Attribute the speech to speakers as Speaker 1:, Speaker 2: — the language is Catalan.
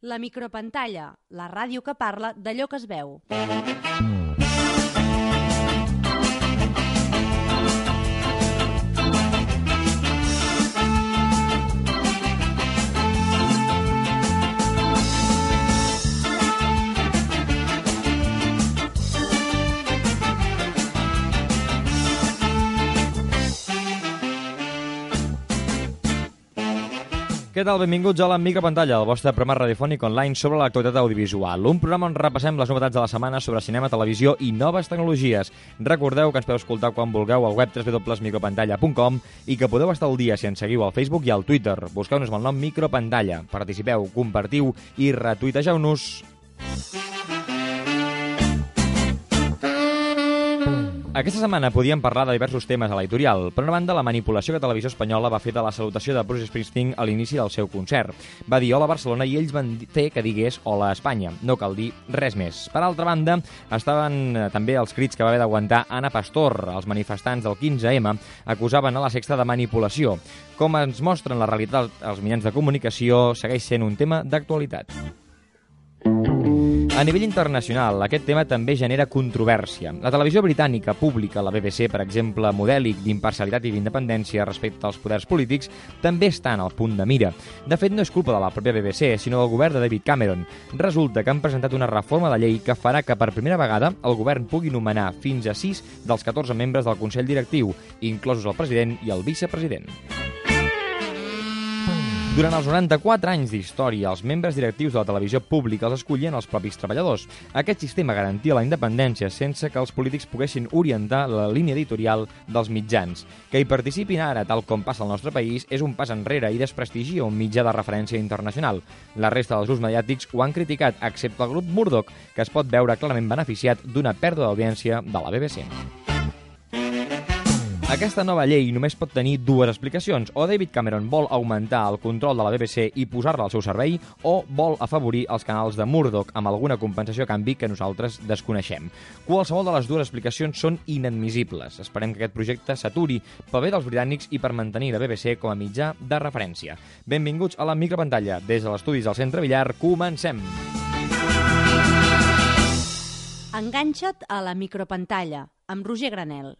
Speaker 1: La micropantalla, la ràdio que parla d'allò que es veu.
Speaker 2: Què tal? Benvinguts a la Micropantalla, el vostre programa radiofònic online sobre l'actualitat audiovisual. Un programa on repassem les novetats de la setmana sobre cinema, televisió i noves tecnologies. Recordeu que ens podeu escoltar quan vulgueu al web www.micropantalla.com i que podeu estar al dia si ens seguiu al Facebook i al Twitter. Busqueu-nos amb el nom Micropantalla. Participeu, compartiu i retuitegeu-nos. Aquesta setmana podíem parlar de diversos temes a l'editorial. Per una banda, la manipulació que Televisió Espanyola va fer de la salutació de Bruce Springsteen a l'inici del seu concert. Va dir hola Barcelona i ells van fer que digués hola Espanya. No cal dir res més. Per altra banda, estaven eh, també els crits que va haver d'aguantar Anna Pastor. Els manifestants del 15M acusaven a la Sexta de manipulació. Com ens mostren la realitat els mitjans de comunicació, segueix sent un tema d'actualitat. A nivell internacional, aquest tema també genera controvèrsia. La televisió britànica pública, la BBC, per exemple, modèlic d'imparcialitat i d'independència respecte als poders polítics, també està en el punt de mira. De fet, no és culpa de la pròpia BBC, sinó del govern de David Cameron. Resulta que han presentat una reforma de llei que farà que per primera vegada el govern pugui nomenar fins a 6 dels 14 membres del Consell Directiu, inclosos el president i el vicepresident. Durant els 94 anys d'història, els membres directius de la televisió pública els escollien els propis treballadors. Aquest sistema garantia la independència sense que els polítics poguessin orientar la línia editorial dels mitjans. Que hi participin ara, tal com passa al nostre país, és un pas enrere i desprestigia un mitjà de referència internacional. La resta dels grups mediàtics ho han criticat, excepte el grup Murdoch, que es pot veure clarament beneficiat d'una pèrdua d'audiència de la BBC. Aquesta nova llei només pot tenir dues explicacions. O David Cameron vol augmentar el control de la BBC i posar-la al seu servei, o vol afavorir els canals de Murdoch amb alguna compensació a canvi que nosaltres desconeixem. Qualsevol de les dues explicacions són inadmissibles. Esperem que aquest projecte s'aturi pel bé dels britànics i per mantenir la BBC com a mitjà de referència. Benvinguts a la micropantalla. Des de l'estudis del Centre Villar, comencem!
Speaker 1: Enganxa't a la micropantalla amb Roger Granel.